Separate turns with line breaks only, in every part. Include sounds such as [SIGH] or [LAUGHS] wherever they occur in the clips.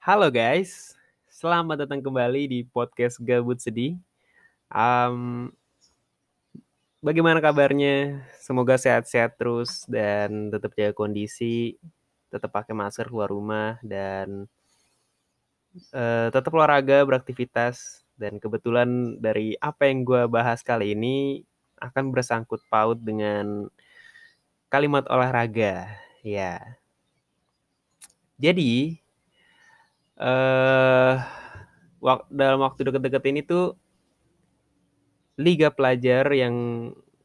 Halo guys, selamat datang kembali di podcast Gabut Sedih. Um, bagaimana kabarnya? Semoga sehat-sehat terus dan tetap jaga kondisi, tetap pakai masker keluar rumah dan uh, tetap olahraga, beraktivitas. Dan kebetulan dari apa yang gue bahas kali ini akan bersangkut paut dengan kalimat olahraga, ya. Jadi uh, wak dalam waktu deket-deket ini tuh liga pelajar yang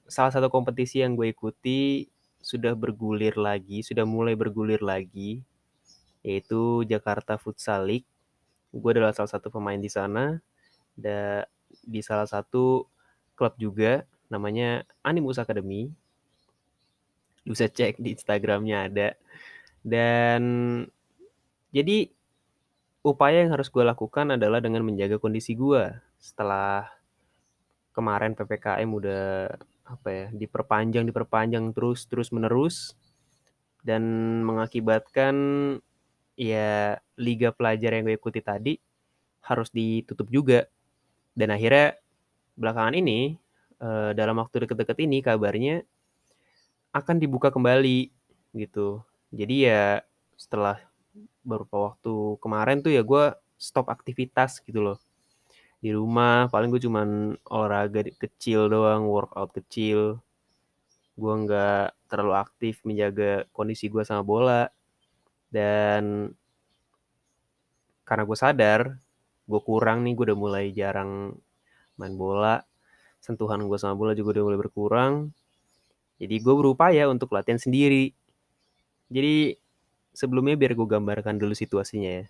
salah satu kompetisi yang gue ikuti sudah bergulir lagi, sudah mulai bergulir lagi, yaitu Jakarta Futsal League. Gue adalah salah satu pemain di sana, da, di salah satu klub juga, namanya Animus Academy. Bisa cek di Instagramnya ada. Dan jadi upaya yang harus gue lakukan adalah dengan menjaga kondisi gue setelah kemarin ppkm udah apa ya diperpanjang diperpanjang terus terus menerus dan mengakibatkan ya liga pelajar yang gue ikuti tadi harus ditutup juga. Dan akhirnya belakangan ini uh, dalam waktu deket-deket ini kabarnya akan dibuka kembali gitu. Jadi ya setelah beberapa waktu kemarin tuh ya gue stop aktivitas gitu loh. Di rumah paling gue cuman olahraga kecil doang workout kecil. Gue nggak terlalu aktif menjaga kondisi gue sama bola. Dan karena gue sadar gue kurang nih gue udah mulai jarang main bola. Sentuhan gue sama bola juga udah mulai berkurang. Jadi gue berupaya untuk latihan sendiri. Jadi sebelumnya biar gue gambarkan dulu situasinya ya.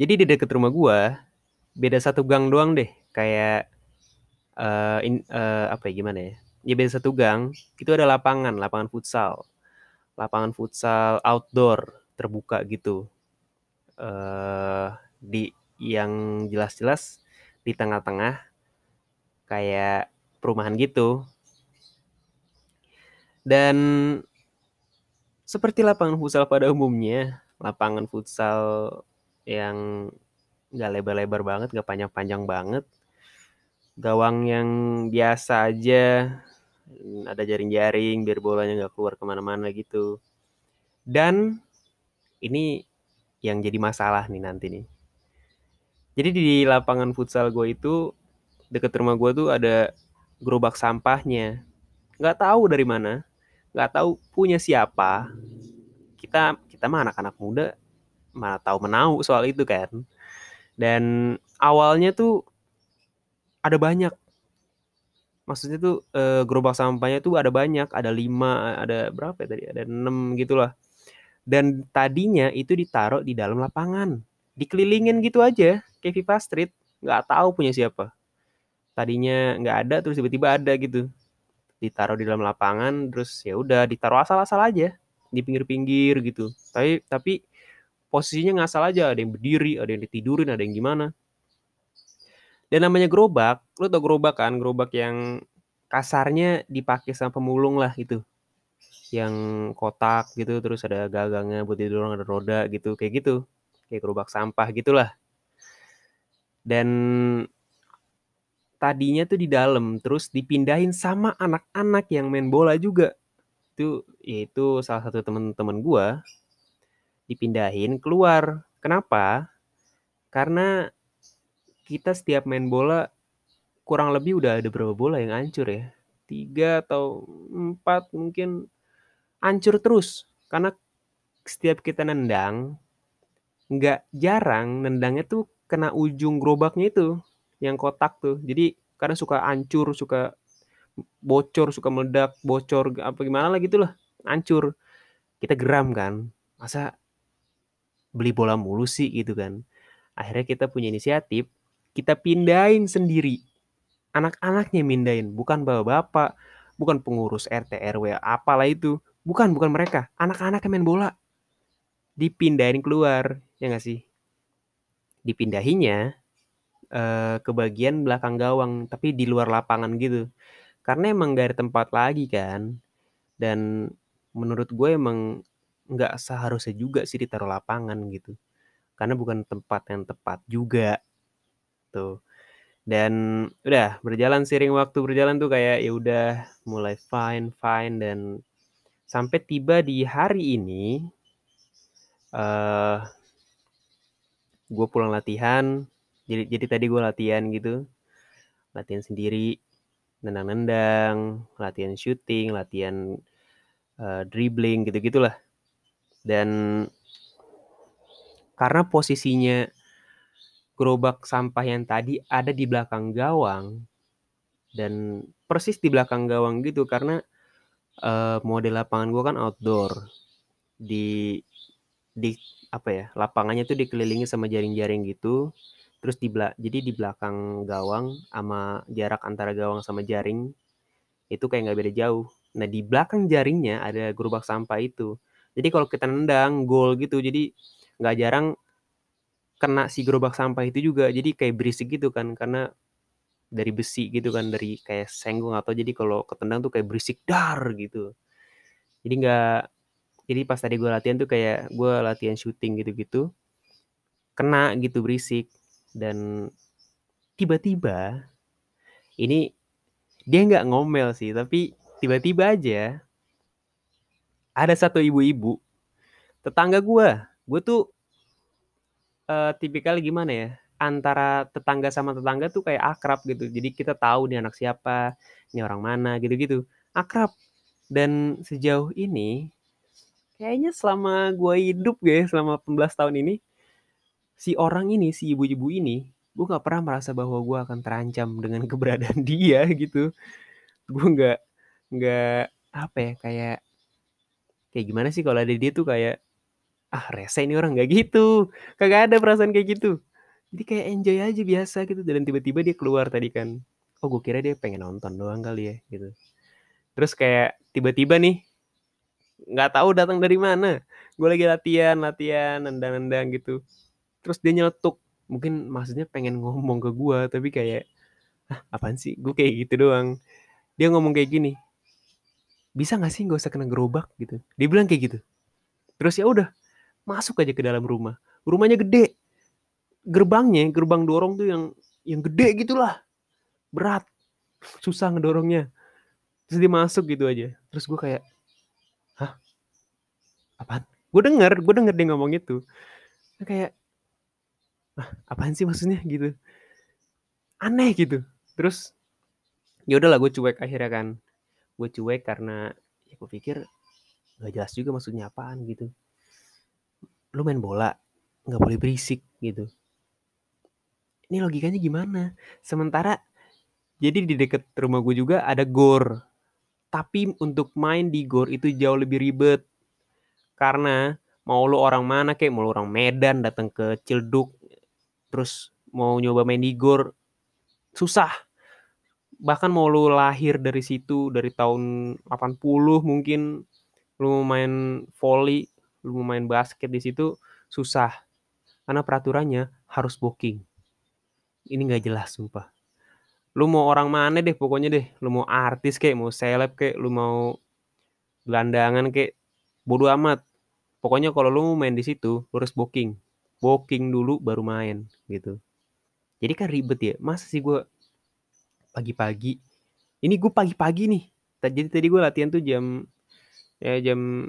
Jadi di deket rumah gue, beda satu gang doang deh, kayak uh, in, uh, apa ya gimana ya? Ya beda satu gang, itu ada lapangan, lapangan futsal, lapangan futsal outdoor terbuka gitu. Uh, di yang jelas-jelas di tengah-tengah kayak perumahan gitu. Dan seperti lapangan futsal pada umumnya, lapangan futsal yang nggak lebar-lebar banget, nggak panjang-panjang banget. Gawang yang biasa aja, ada jaring-jaring biar bolanya nggak keluar ke mana-mana gitu. Dan ini yang jadi masalah nih nanti nih. Jadi di lapangan futsal gue itu deket rumah gue tuh ada gerobak sampahnya. Nggak tahu dari mana nggak tahu punya siapa. Kita kita mah anak-anak muda mana tahu menau soal itu kan. Dan awalnya tuh ada banyak. Maksudnya tuh e, gerobak sampahnya tuh ada banyak ada lima ada berapa ya tadi? Ada enam gitulah. Dan tadinya itu ditaruh di dalam lapangan. Dikelilingin gitu aja kayak Viva Street. Nggak tahu punya siapa. Tadinya nggak ada terus tiba-tiba ada gitu ditaruh di dalam lapangan terus ya udah ditaruh asal-asal aja di pinggir-pinggir gitu. Tapi tapi posisinya nggak salah aja ada yang berdiri ada yang ditidurin ada yang gimana. Dan namanya gerobak lo tau gerobak kan? Gerobak yang kasarnya dipakai sama pemulung lah gitu. Yang kotak gitu terus ada gagangnya buat didorong ada roda gitu kayak gitu. Kayak gerobak sampah gitulah. Dan tadinya tuh di dalam terus dipindahin sama anak-anak yang main bola juga. Itu yaitu salah satu teman-teman gua. Dipindahin keluar. Kenapa? Karena kita setiap main bola kurang lebih udah ada berapa bola yang hancur ya? Tiga atau empat mungkin hancur terus. Karena setiap kita nendang nggak jarang nendangnya tuh kena ujung gerobaknya itu yang kotak tuh. Jadi kadang suka hancur, suka bocor, suka meledak, bocor apa gimana lah gitulah, hancur. Kita geram kan. Masa beli bola mulu sih gitu kan. Akhirnya kita punya inisiatif, kita pindahin sendiri. Anak-anaknya mindahin, bukan bapak-bapak, bukan pengurus RT RW apalah itu. Bukan, bukan mereka. Anak-anak yang main bola. Dipindahin keluar, ya nggak sih? Dipindahinnya uh, ke bagian belakang gawang, tapi di luar lapangan gitu. Karena emang gak ada tempat lagi kan. Dan menurut gue emang nggak seharusnya juga sih ditaruh lapangan gitu. karena bukan tempat yang tepat juga tuh dan udah berjalan sering waktu berjalan tuh kayak ya udah mulai fine fine dan sampai tiba di hari ini uh, gue pulang latihan jadi jadi tadi gue latihan gitu. Latihan sendiri nendang-nendang latihan shooting latihan uh, dribbling gitu gitulah. Dan karena posisinya gerobak sampah yang tadi ada di belakang gawang dan persis di belakang gawang gitu karena uh, model lapangan gue kan outdoor. Di di apa ya lapangannya tuh dikelilingi sama jaring-jaring gitu terus di jadi di belakang gawang sama jarak antara gawang sama jaring itu kayak nggak beda jauh. Nah di belakang jaringnya ada gerobak sampah itu. Jadi kalau kita nendang gol gitu jadi nggak jarang kena si gerobak sampah itu juga. Jadi kayak berisik gitu kan karena dari besi gitu kan dari kayak senggong atau jadi kalau ketendang tuh kayak berisik dar gitu. Jadi nggak jadi pas tadi gue latihan tuh kayak gue latihan syuting gitu-gitu kena gitu berisik dan tiba-tiba ini dia nggak ngomel sih tapi tiba-tiba aja ada satu ibu-ibu tetangga gue gue tuh uh, tipikal gimana ya antara tetangga sama tetangga tuh kayak akrab gitu. Jadi kita tahu nih anak siapa ini orang mana gitu-gitu. Akrab. Dan sejauh ini kayaknya selama gue hidup ya selama 15 tahun ini si orang ini si ibu-ibu ini gue nggak pernah merasa bahwa gue akan terancam dengan [LAUGHS] keberadaan dia gitu. Gue nggak nggak apa ya kayak kayak gimana sih kalau ada dia tuh kayak ah rese ini orang nggak gitu. Kagak ada perasaan kayak gitu. Jadi kayak enjoy aja biasa gitu. Dan tiba-tiba dia keluar tadi kan. Oh gue kira dia pengen nonton doang kali ya gitu. Terus kayak tiba-tiba nih nggak tahu datang dari mana. Gue lagi latihan latihan nendang-nendang gitu terus dia nyeletuk. Mungkin maksudnya pengen ngomong ke gue tapi kayak ah apaan sih? Gue kayak gitu doang. Dia ngomong kayak gini bisa nggak sih nggak usah kena gerobak? Gitu. Dia bilang kayak gitu. Terus ya udah masuk aja ke dalam rumah. Rumahnya gede. Gerbangnya gerbang dorong tuh yang yang gede gitulah. Berat. Susah ngedorongnya. Terus dia masuk gitu aja. Terus gue kayak hah? Apaan? Gue denger gue denger dia ngomong itu. Kayak apaan sih maksudnya? Gitu. Aneh gitu. Terus ya udahlah gue cuek akhirnya kan. Gue cuek karena ya gue pikir nggak jelas juga maksudnya apaan gitu. Lu main bola nggak boleh berisik gitu. Ini logikanya gimana? Sementara jadi di deket rumah gue juga ada gor. Tapi untuk main di gor itu jauh lebih ribet. Karena mau lu orang mana kayak mau lu orang Medan datang ke Cilduk terus mau nyoba main di gor susah. Bahkan mau lu lahir dari situ dari tahun 80 mungkin lu mau main volley lu mau main basket di situ susah. Karena peraturannya harus booking. Ini nggak jelas sumpah. Lu mau orang mana deh pokoknya deh. Lu mau artis kayak mau seleb kayak lu mau gelandangan kayak bodo amat. Pokoknya kalau lu mau main di situ lu harus booking booking dulu baru main gitu. Jadi kan ribet ya masa sih gue pagi-pagi? Ini gue pagi-pagi nih. Jadi tadi gue latihan tuh jam ya jam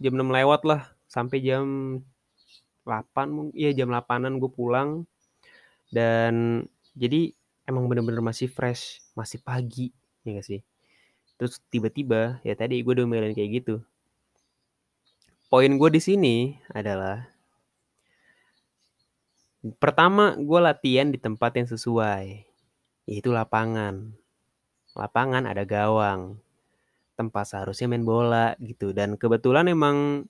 jam 6 lewat lah sampai jam 8 ya jam 8an gue pulang. Dan jadi emang bener-bener masih fresh masih pagi ya gak sih? Terus tiba-tiba ya tadi gue diomelin kayak gitu. Poin gue di sini adalah pertama gue latihan di tempat yang sesuai yaitu lapangan. Lapangan ada gawang tempat seharusnya main bola gitu. Dan kebetulan emang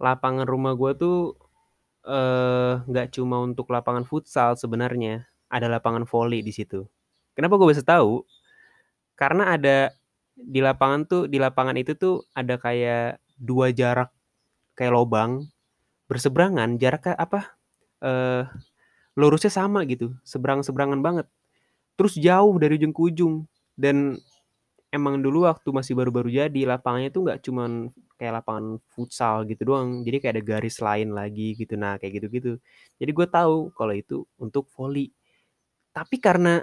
lapangan rumah gue tuh eh, nggak cuma untuk lapangan futsal sebenarnya ada lapangan volley di situ. Kenapa gue bisa tahu? Karena ada di lapangan tuh di lapangan itu tuh ada kayak dua jarak kayak lobang berseberangan jaraknya apa uh, lurusnya sama gitu seberang seberangan banget terus jauh dari ujung ke ujung dan emang dulu waktu masih baru-baru jadi lapangannya tuh nggak cuman kayak lapangan futsal gitu doang. Jadi kayak ada garis lain lagi gitu. Nah, kayak gitu-gitu. Jadi gue tahu kalau itu untuk voli. Tapi karena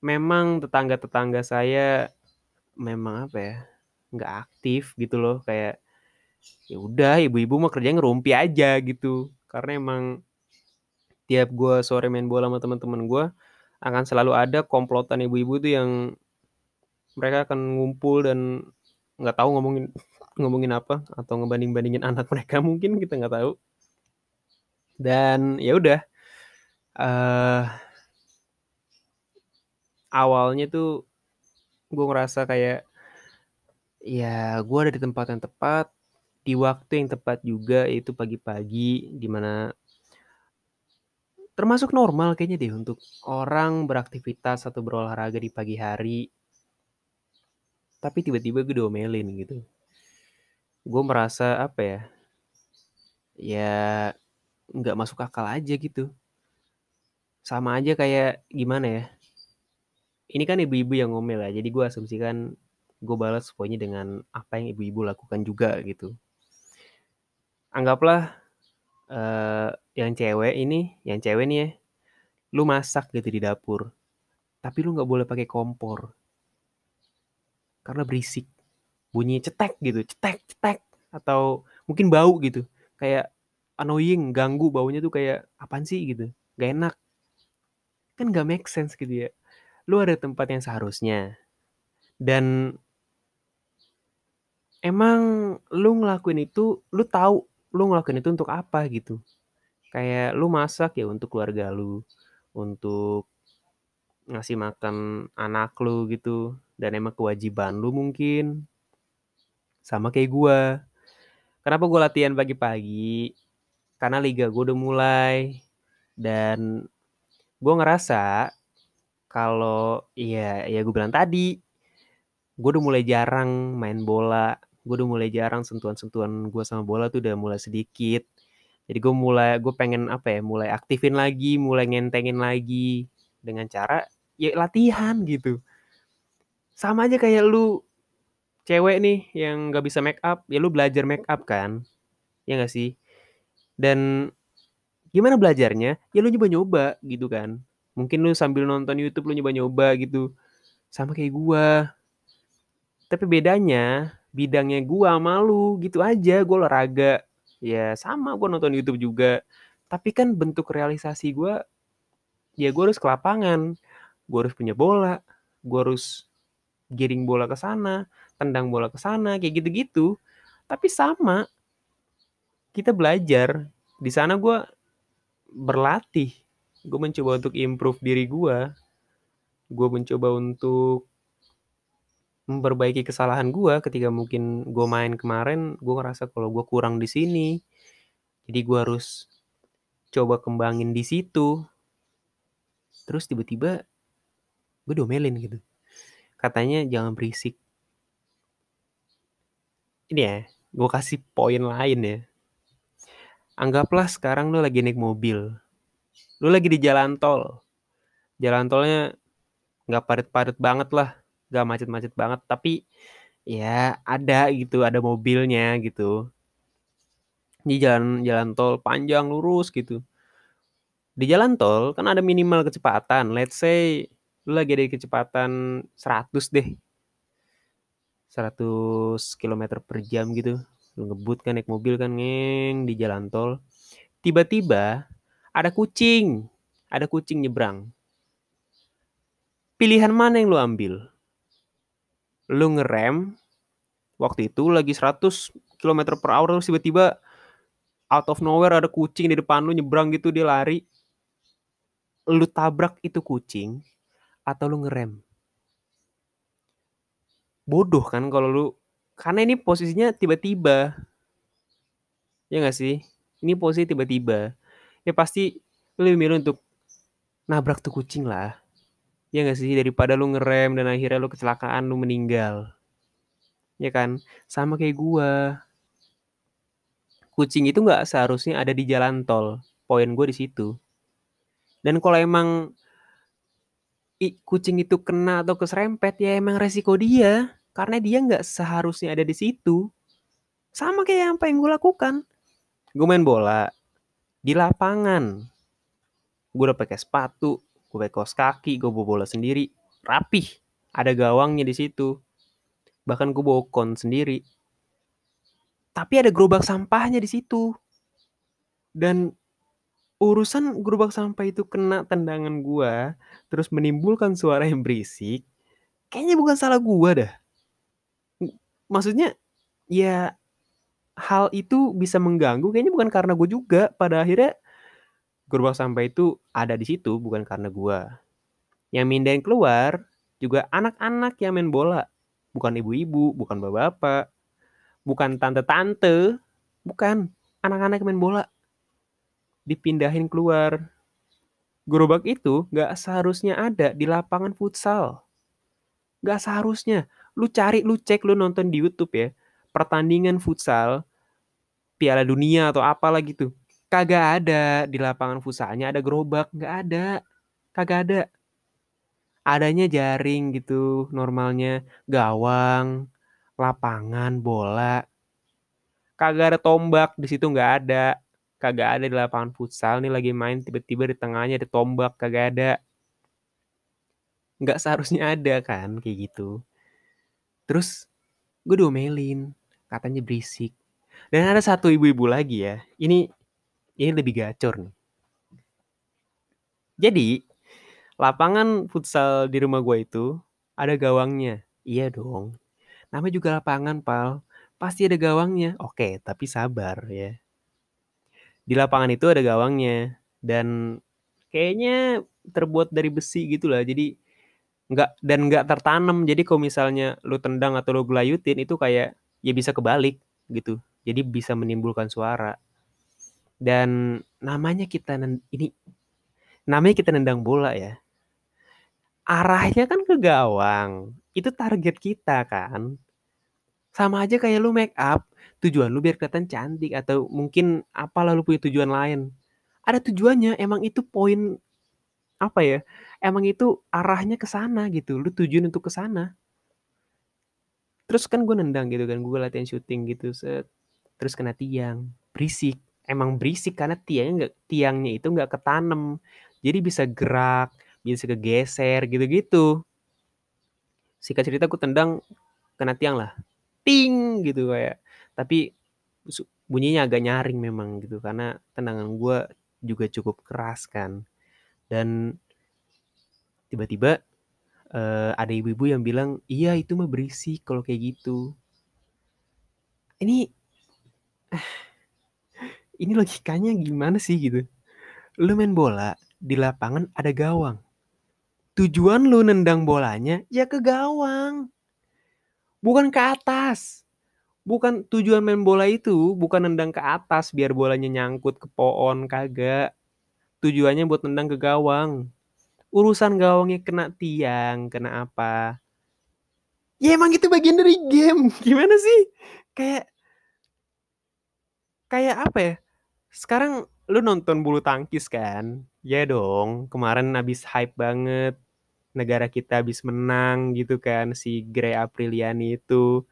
memang tetangga-tetangga saya memang apa ya? nggak aktif gitu loh kayak ya udah ibu-ibu mah kerja ngerumpi aja gitu karena emang tiap gue sore main bola sama teman-teman gue akan selalu ada komplotan ibu-ibu tuh yang mereka akan ngumpul dan nggak tahu ngomongin [LAUGHS] ngomongin apa atau ngebanding-bandingin anak mereka [LAUGHS] mungkin kita nggak tahu. Dan ya udah uh, awalnya tuh gue ngerasa kayak ya gue ada di tempat yang tepat di waktu yang tepat juga yaitu pagi-pagi di mana termasuk normal kayaknya deh untuk orang beraktivitas atau berolahraga di pagi hari. Tapi tiba-tiba gue diomelin gitu. Gue merasa apa ya ya nggak masuk akal aja gitu. Sama aja kayak gimana ya ini kan ibu-ibu yang ngomel ya jadi gue asumsikan gue balas pokoknya dengan apa yang ibu-ibu lakukan juga gitu. Anggaplah uh, yang cewek ini yang cewek nih ya lu masak gitu di dapur tapi lu nggak boleh pakai kompor. Karena berisik bunyi cetek gitu cetek cetek atau mungkin bau gitu kayak annoying ganggu baunya tuh kayak apaan sih? gitu gak enak. Kan gak make sense gitu ya. Lu ada tempat yang seharusnya dan emang lu ngelakuin itu, lu tahu lu ngelakuin itu untuk apa gitu. Kayak lu masak ya untuk keluarga lu, untuk ngasih makan anak lu gitu, dan emang kewajiban lu mungkin. Sama kayak gua. Kenapa gua latihan pagi-pagi? Karena liga gua udah mulai dan gua ngerasa kalau ya ya gue bilang tadi, gue udah mulai jarang main bola gue udah mulai jarang sentuhan-sentuhan gue sama bola tuh udah mulai sedikit. Jadi gue mulai gue pengen apa ya mulai aktifin lagi mulai ngentengin lagi dengan cara ya latihan gitu. Sama aja kayak lu cewek nih yang gak bisa make up ya lu belajar make up kan ya gak sih? Dan gimana belajarnya? Ya lu nyoba-nyoba gitu kan. Mungkin lu sambil nonton YouTube lu nyoba-nyoba gitu. Sama kayak gua. Tapi bedanya bidangnya gua malu gitu aja. Gua olahraga. Ya sama gua nonton YouTube juga. Tapi kan bentuk realisasi gua ya gua harus ke lapangan. Gua harus punya bola. Gua harus giring bola ke sana tendang bola ke sana kayak gitu-gitu. Tapi sama kita belajar. Di sana gua berlatih. Gue mencoba untuk improve diri gue gue mencoba untuk memperbaiki kesalahan gue ketika mungkin gue main kemarin gue ngerasa kalau gue kurang di sini. Jadi gue harus coba kembangin di situ. Terus tiba-tiba gue domelin gitu. Katanya jangan berisik. Ini ya gue kasih poin lain ya. Anggaplah sekarang lu lagi naik mobil. Lu lagi di jalan tol. Jalan tolnya nggak padat-padat banget lah gak macet-macet banget tapi ya ada gitu ada mobilnya gitu. Di jalan jalan tol panjang lurus gitu. Di jalan tol kan ada minimal kecepatan let's say lu lagi ada kecepatan 100 deh. 100 km per jam gitu. Lu ngebut kan naik mobil kan ngeng di jalan tol. Tiba-tiba ada kucing ada kucing nyebrang. Pilihan mana yang lu ambil lu ngerem waktu itu lagi 100 km per hour terus tiba-tiba out of nowhere ada kucing di depan lu nyebrang gitu dia lari. Lu tabrak itu kucing atau lu ngerem? Bodoh kan kalau lu karena ini posisinya tiba-tiba. Ya gak sih? Ini posisi tiba-tiba. Ya pasti lu lebih milih untuk nabrak tuh kucing lah Ya gak sih? Daripada lu ngerem dan akhirnya lu kecelakaan, lu meninggal. Ya kan? Sama kayak gua. Kucing itu gak seharusnya ada di jalan tol. Poin gue di situ. Dan kalau emang kucing itu kena atau keserempet, ya emang resiko dia. Karena dia gak seharusnya ada di situ. Sama kayak apa yang gue lakukan. Gue main bola di lapangan. Gue udah pakai sepatu, gue pakai kaos kaki, gue bawa bola sendiri, rapih. Ada gawangnya di situ. Bahkan gue bawa kon sendiri. Tapi ada gerobak sampahnya di situ. Dan urusan gerobak sampah itu kena tendangan gua, terus menimbulkan suara yang berisik, kayaknya bukan salah gua dah. Maksudnya, ya hal itu bisa mengganggu kayaknya bukan karena gue juga. Pada akhirnya gerobak sampah itu ada di situ bukan karena gua. Yang mindahin keluar juga anak-anak yang main bola, bukan ibu-ibu, bukan bapak-bapak, bukan tante-tante, bukan anak-anak yang main bola dipindahin keluar. Gerobak itu gak seharusnya ada di lapangan futsal. Gak seharusnya. Lu cari, lu cek, lu nonton di Youtube ya. Pertandingan futsal, piala dunia atau apalah gitu. Kagak ada di lapangan futsalnya ada gerobak. Gak ada. Kagak ada. Adanya jaring gitu normalnya. Gawang, lapangan, bola. Kagak ada tombak di situ nggak ada kagak ada di lapangan futsal nih lagi main tiba-tiba di tengahnya ada tombak kagak ada nggak seharusnya ada kan kayak gitu terus gue diomelin katanya berisik dan ada satu ibu-ibu lagi ya ini ini lebih gacor nih. Jadi lapangan futsal di rumah gue itu ada gawangnya. Iya dong. Namanya juga lapangan pal. Pasti ada gawangnya. Oke tapi sabar ya. Di lapangan itu ada gawangnya. Dan kayaknya terbuat dari besi gitu lah. Jadi nggak dan nggak tertanam. Jadi kalau misalnya lu tendang atau lu gelayutin itu kayak ya bisa kebalik gitu. Jadi bisa menimbulkan suara dan namanya kita ini namanya kita nendang bola ya arahnya kan ke gawang itu target kita kan sama aja kayak lu make up tujuan lu biar kelihatan cantik atau mungkin apa lalu punya tujuan lain. Ada tujuannya, emang itu poin apa ya? Emang itu arahnya ke sana gitu. Lu tujuan untuk ke sana. Terus kan gue nendang gitu kan, gue latihan syuting gitu, set. Terus kena tiang, berisik. Emang berisik karena tiangnya nggak tiangnya itu nggak ketanem. Jadi bisa gerak, bisa kegeser gitu-gitu. Sikat cerita gue tendang kena tiang lah. Ting gitu kayak tapi bunyinya agak nyaring memang gitu karena tendangan gue juga cukup keras kan dan tiba-tiba uh, ada ibu-ibu yang bilang iya itu mah berisik kalau kayak gitu ini ini logikanya gimana sih gitu? Lu main bola di lapangan ada gawang. Tujuan lu nendang bolanya ya ke gawang. Bukan ke atas. Bukan tujuan main bola itu bukan nendang ke atas biar bolanya nyangkut ke pohon kagak. Tujuannya buat nendang ke gawang. Urusan gawangnya kena tiang kena apa. Ya emang itu bagian dari game. [LAUGHS] Gimana sih? Kayak kayak apa ya sekarang lu nonton bulu tangkis kan ya dong kemarin abis hype banget negara kita habis menang gitu kan si Gray Apriliani itu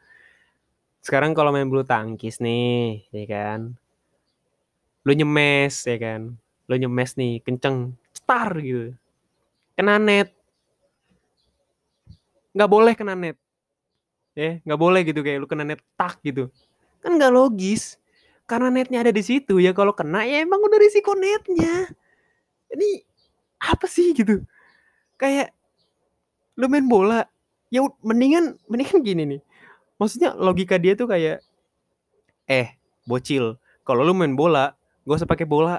sekarang kalau main bulu tangkis nih, ya kan. Lu nyemes, ya kan. Lu nyemes nih, kenceng, star gitu. Kena net. Nggak boleh kena net. Ya, nggak boleh gitu kayak lu kena net tak gitu. Kan nggak logis. Karena netnya ada di situ ya kalau kena ya emang udah risiko netnya. Ini apa sih gitu? Kayak lu main bola, ya mendingan mendingan gini nih. Maksudnya logika dia tuh kayak eh bocil kalau lu main bola gak usah pakai bola.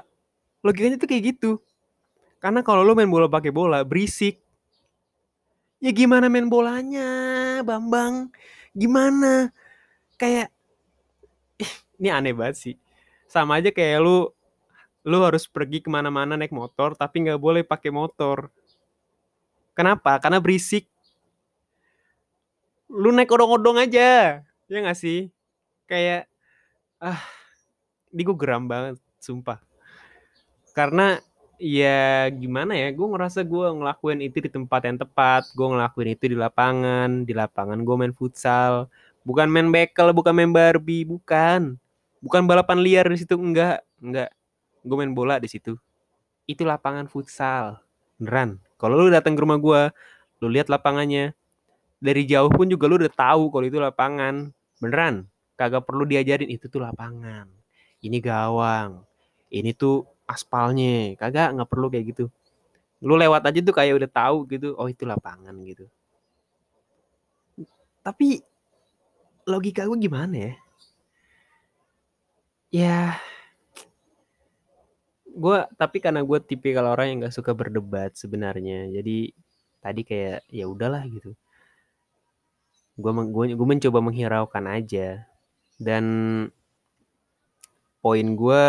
Logikanya tuh kayak gitu. Karena kalau lu main bola pakai bola berisik. Ya gimana main bolanya bambang? Gimana? Kayak ini aneh banget sih. Sama aja kayak lu lu harus pergi ke mana-mana naik motor tapi nggak boleh pakai motor. Kenapa? Karena berisik. Lu naik odong-odong aja ya gak sih? Kayak ah ini gue geram banget sumpah. Karena ya gimana ya gue ngerasa gue ngelakuin itu di tempat yang tepat gue ngelakuin itu di lapangan di lapangan gue main futsal. Bukan main bekel, bukan main Barbie, bukan. Bukan balapan liar di situ, enggak, enggak. Gue main bola di situ. Itu lapangan futsal. Beneran. Kalau lu datang ke rumah gua, lu lihat lapangannya. Dari jauh pun juga lu udah tahu kalau itu lapangan. Beneran. Kagak perlu diajarin itu tuh lapangan. Ini gawang. Ini tuh aspalnya. Kagak, nggak perlu kayak gitu. Lu lewat aja tuh kayak udah tahu gitu. Oh, itu lapangan gitu. Tapi logika gue gimana ya? Ya, gue tapi karena gue tipikal orang yang nggak suka berdebat sebenarnya. Jadi tadi kayak ya udahlah gitu. Gue gue gue mencoba menghiraukan aja dan poin gue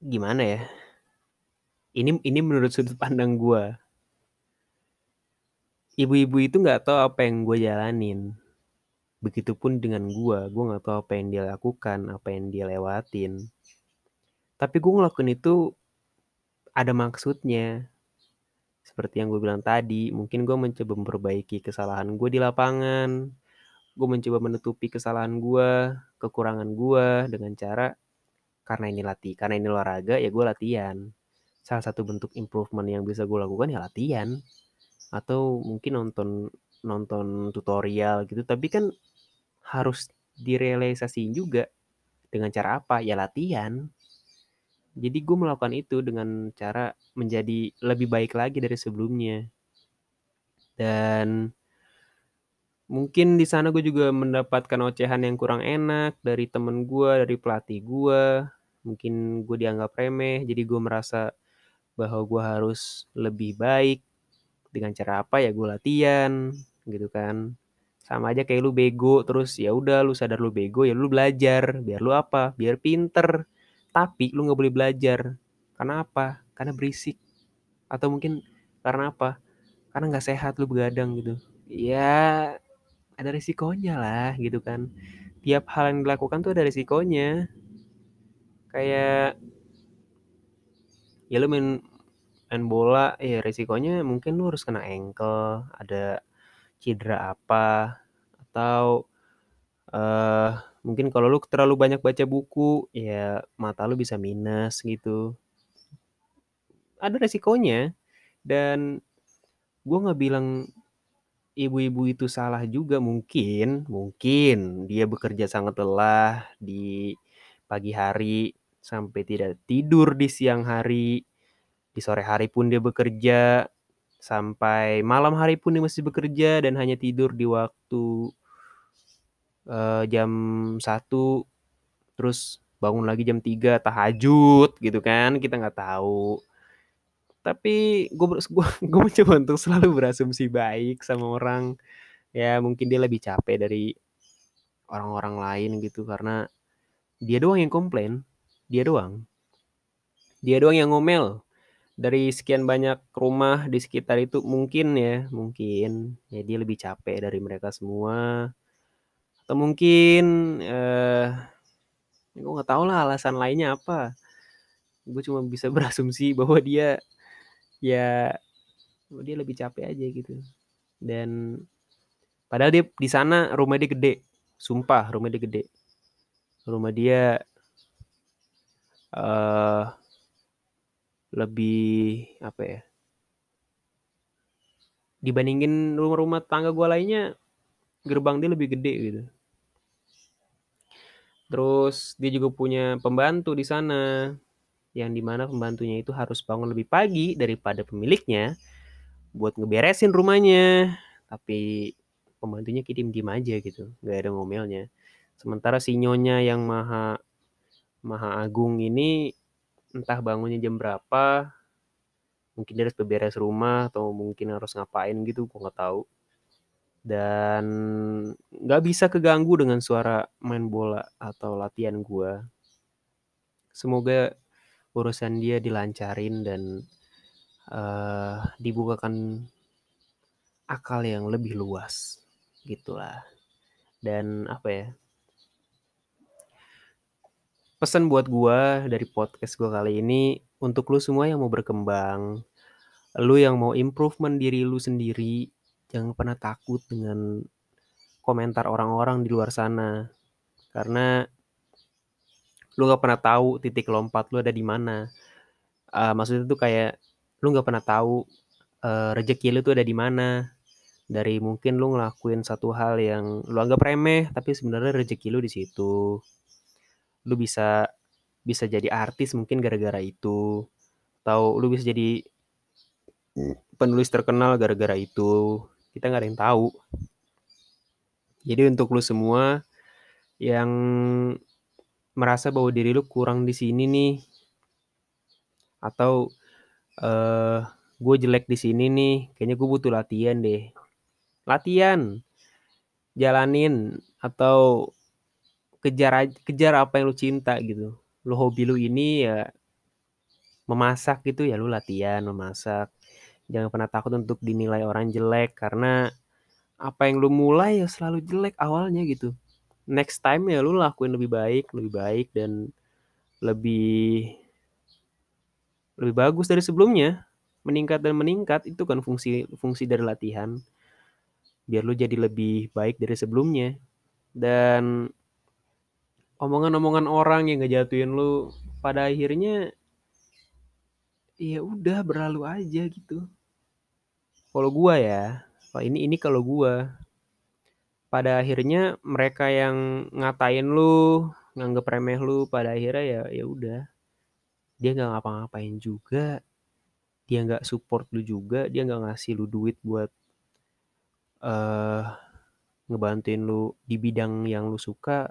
gimana ya? Ini ini menurut sudut pandang gue. Ibu-ibu itu nggak tahu apa yang gue jalanin. Begitupun dengan gue, gue nggak tahu apa yang dia lakukan, apa yang dia lewatin. Tapi gue ngelakuin itu ada maksudnya. Seperti yang gue bilang tadi, mungkin gue mencoba memperbaiki kesalahan gue di lapangan. Gue mencoba menutupi kesalahan gue, kekurangan gue dengan cara karena ini latih, karena ini olahraga ya gue latihan. Salah satu bentuk improvement yang bisa gue lakukan ya latihan. Atau mungkin nonton nonton tutorial gitu, tapi kan harus direalisasiin juga dengan cara apa? Ya latihan. Jadi gue melakukan itu dengan cara menjadi lebih baik lagi dari sebelumnya. Dan mungkin di sana gue juga mendapatkan ocehan yang kurang enak dari temen gue, dari pelatih gue. Mungkin gue dianggap remeh, jadi gue merasa bahwa gue harus lebih baik dengan cara apa ya gue latihan gitu kan sama aja kayak lu bego terus ya udah lu sadar lu bego ya lu belajar. Biar lu apa? Biar pinter. Tapi lu nggak boleh belajar. Karena apa? Karena berisik. Atau mungkin karena apa? Karena nggak sehat lu begadang gitu. Ya ada risikonya lah gitu kan. Tiap hal yang dilakukan tuh ada risikonya. Kayak ya lu main main bola ya risikonya mungkin lu harus kena ankle ada cedera apa atau uh, mungkin kalau lu terlalu banyak baca buku ya mata lu bisa minus gitu. Ada resikonya. Dan gue nggak bilang ibu-ibu itu salah juga mungkin mungkin dia bekerja sangat lelah di pagi hari sampai tidak tidur di siang hari. Di sore hari pun dia bekerja, sampai malam hari pun dia masih bekerja dan hanya tidur di waktu uh, jam 1 terus bangun lagi jam 3 tahajud gitu kan kita nggak tahu. Tapi gue gue gue mencoba untuk selalu berasumsi baik sama orang. Ya mungkin dia lebih capek dari orang-orang lain gitu karena dia doang yang komplain dia doang. Dia doang yang ngomel. Dari sekian banyak rumah di sekitar itu mungkin ya, mungkin. Ya dia lebih capek dari mereka semua. Atau mungkin eh gue nggak tahu lah alasan lainnya apa. Gue cuma bisa [LAUGHS] berasumsi bahwa dia ya dia lebih capek aja gitu. Dan padahal dia di sana rumah dia gede. Sumpah rumah dia gede. Rumah dia uh, lebih apa ya dibandingin rumah-rumah tangga gue lainnya gerbang dia lebih gede gitu terus dia juga punya pembantu di sana yang di mana pembantunya itu harus bangun lebih pagi daripada pemiliknya buat ngeberesin rumahnya. Tapi pembantunya kirim diem aja gitu nggak ada ngomelnya. Sementara si nyonya yang maha maha agung ini entah bangunnya jam berapa mungkin dia harus beberes rumah atau mungkin harus ngapain gitu gue nggak tahu dan nggak bisa keganggu dengan suara main bola atau latihan gue semoga urusan dia dilancarin dan uh, dibukakan akal yang lebih luas gitulah. Dan apa ya pesan buat gue dari podcast gue kali ini untuk lu semua yang mau berkembang, lu yang mau improvement diri lu sendiri, jangan pernah takut dengan komentar orang-orang di luar sana. Karena lu nggak pernah tahu titik lompat lu ada di mana. Uh, maksudnya tuh kayak lu nggak pernah tahu uh, rezeki lu tuh ada di mana. Dari mungkin lu ngelakuin satu hal yang lu anggap remeh, tapi sebenarnya rezeki lu di situ. Lu bisa bisa jadi artis mungkin gara-gara itu. Atau lu bisa jadi penulis terkenal gara-gara itu. Kita nggak ada yang tahu. Jadi untuk lu semua yang merasa bahwa diri lu kurang di sini nih atau uh, gue jelek di sini nih, kayaknya gue butuh latihan deh. Latihan, jalanin atau kejar kejar apa yang lu cinta gitu. Lu hobi lu ini ya memasak gitu ya lu latihan memasak. Jangan pernah takut untuk dinilai orang jelek karena apa yang lu mulai ya selalu jelek awalnya gitu. Next time ya lu lakuin lebih baik lebih baik dan lebih lebih bagus dari sebelumnya. Meningkat dan meningkat itu kan fungsi fungsi dari latihan. Biar lu jadi lebih baik dari sebelumnya. Dan omongan-omongan orang yang ngejatuhin lu pada akhirnya ya udah berlalu aja gitu kalau gua ya ini ini kalau gua pada akhirnya mereka yang ngatain lu, nganggep remeh lu, pada akhirnya ya ya udah. Dia nggak ngapa-ngapain juga. Dia nggak support lu juga, dia nggak ngasih lu duit buat uh, ngebantuin lu di bidang yang lu suka.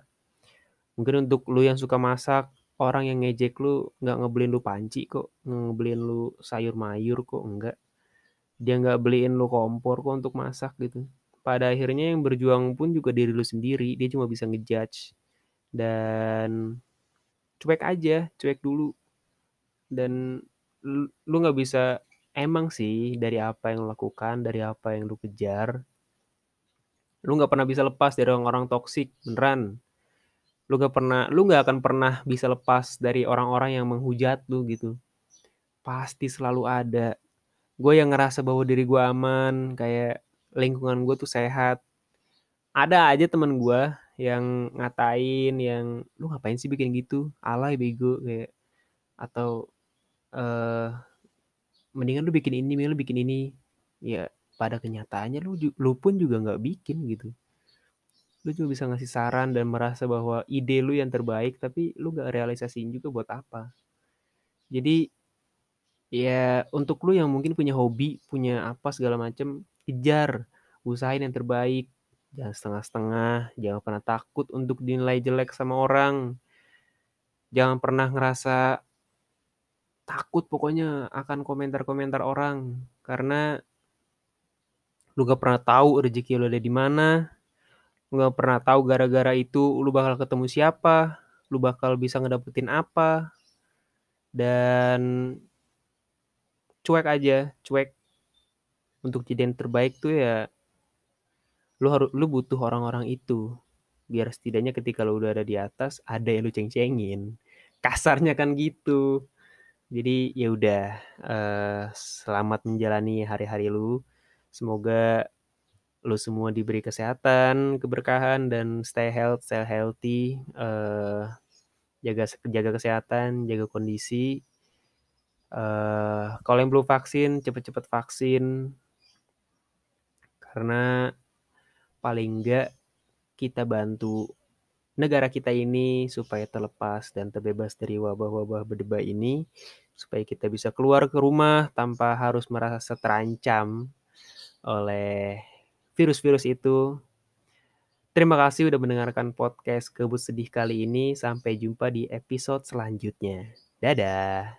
Mungkin untuk lu yang suka masak, orang yang ngejek lu nggak ngebeliin lu panci kok, ngebeliin lu sayur mayur kok, enggak. Dia nggak beliin lu kompor kok untuk masak gitu. Pada akhirnya yang berjuang pun juga diri lu sendiri dia cuma bisa ngejudge. Dan cuek aja cuek dulu. Dan lu nggak bisa emang sih dari apa yang lu lakukan dari apa yang lu kejar lu nggak pernah bisa lepas dari orang-orang toksik beneran. Lu nggak pernah lu nggak akan pernah bisa lepas dari orang-orang yang menghujat lu gitu. Pasti selalu ada gue yang ngerasa bahwa diri gue aman kayak lingkungan gue tuh sehat. Ada aja teman gue yang ngatain yang lu ngapain sih bikin gitu? Alay bego kayak. Atau uh, mendingan lu bikin ini lu bikin ini. Ya pada kenyataannya lu lu pun juga nggak bikin gitu. Lu cuma bisa ngasih saran dan merasa bahwa ide lu yang terbaik tapi lu gak realisasiin juga buat apa. Jadi ya untuk lu yang mungkin punya hobi punya apa segala macem kejar, usahain yang terbaik, jangan setengah-setengah, jangan pernah takut untuk dinilai jelek sama orang. Jangan pernah ngerasa takut pokoknya akan komentar-komentar orang karena lu gak pernah tahu rezeki lu ada di mana. Lu gak pernah tahu gara-gara itu lu bakal ketemu siapa, lu bakal bisa ngedapetin apa. Dan cuek aja, cuek. Untuk jadi yang terbaik tuh ya lu harus lu butuh orang-orang itu. Biar setidaknya ketika lu udah ada di atas ada yang lu ceng-cengin. Kasarnya kan gitu. Jadi ya udah uh, selamat menjalani hari-hari lu. Semoga lu semua diberi kesehatan keberkahan dan stay health stay healthy uh, jaga jaga kesehatan jaga kondisi uh, kalau yang belum vaksin cepet-cepet vaksin karena paling enggak kita bantu negara kita ini supaya terlepas dan terbebas dari wabah-wabah berdebah ini supaya kita bisa keluar ke rumah tanpa harus merasa terancam oleh virus-virus itu. Terima kasih sudah mendengarkan podcast Kebut Sedih kali ini. Sampai jumpa di episode selanjutnya. Dadah.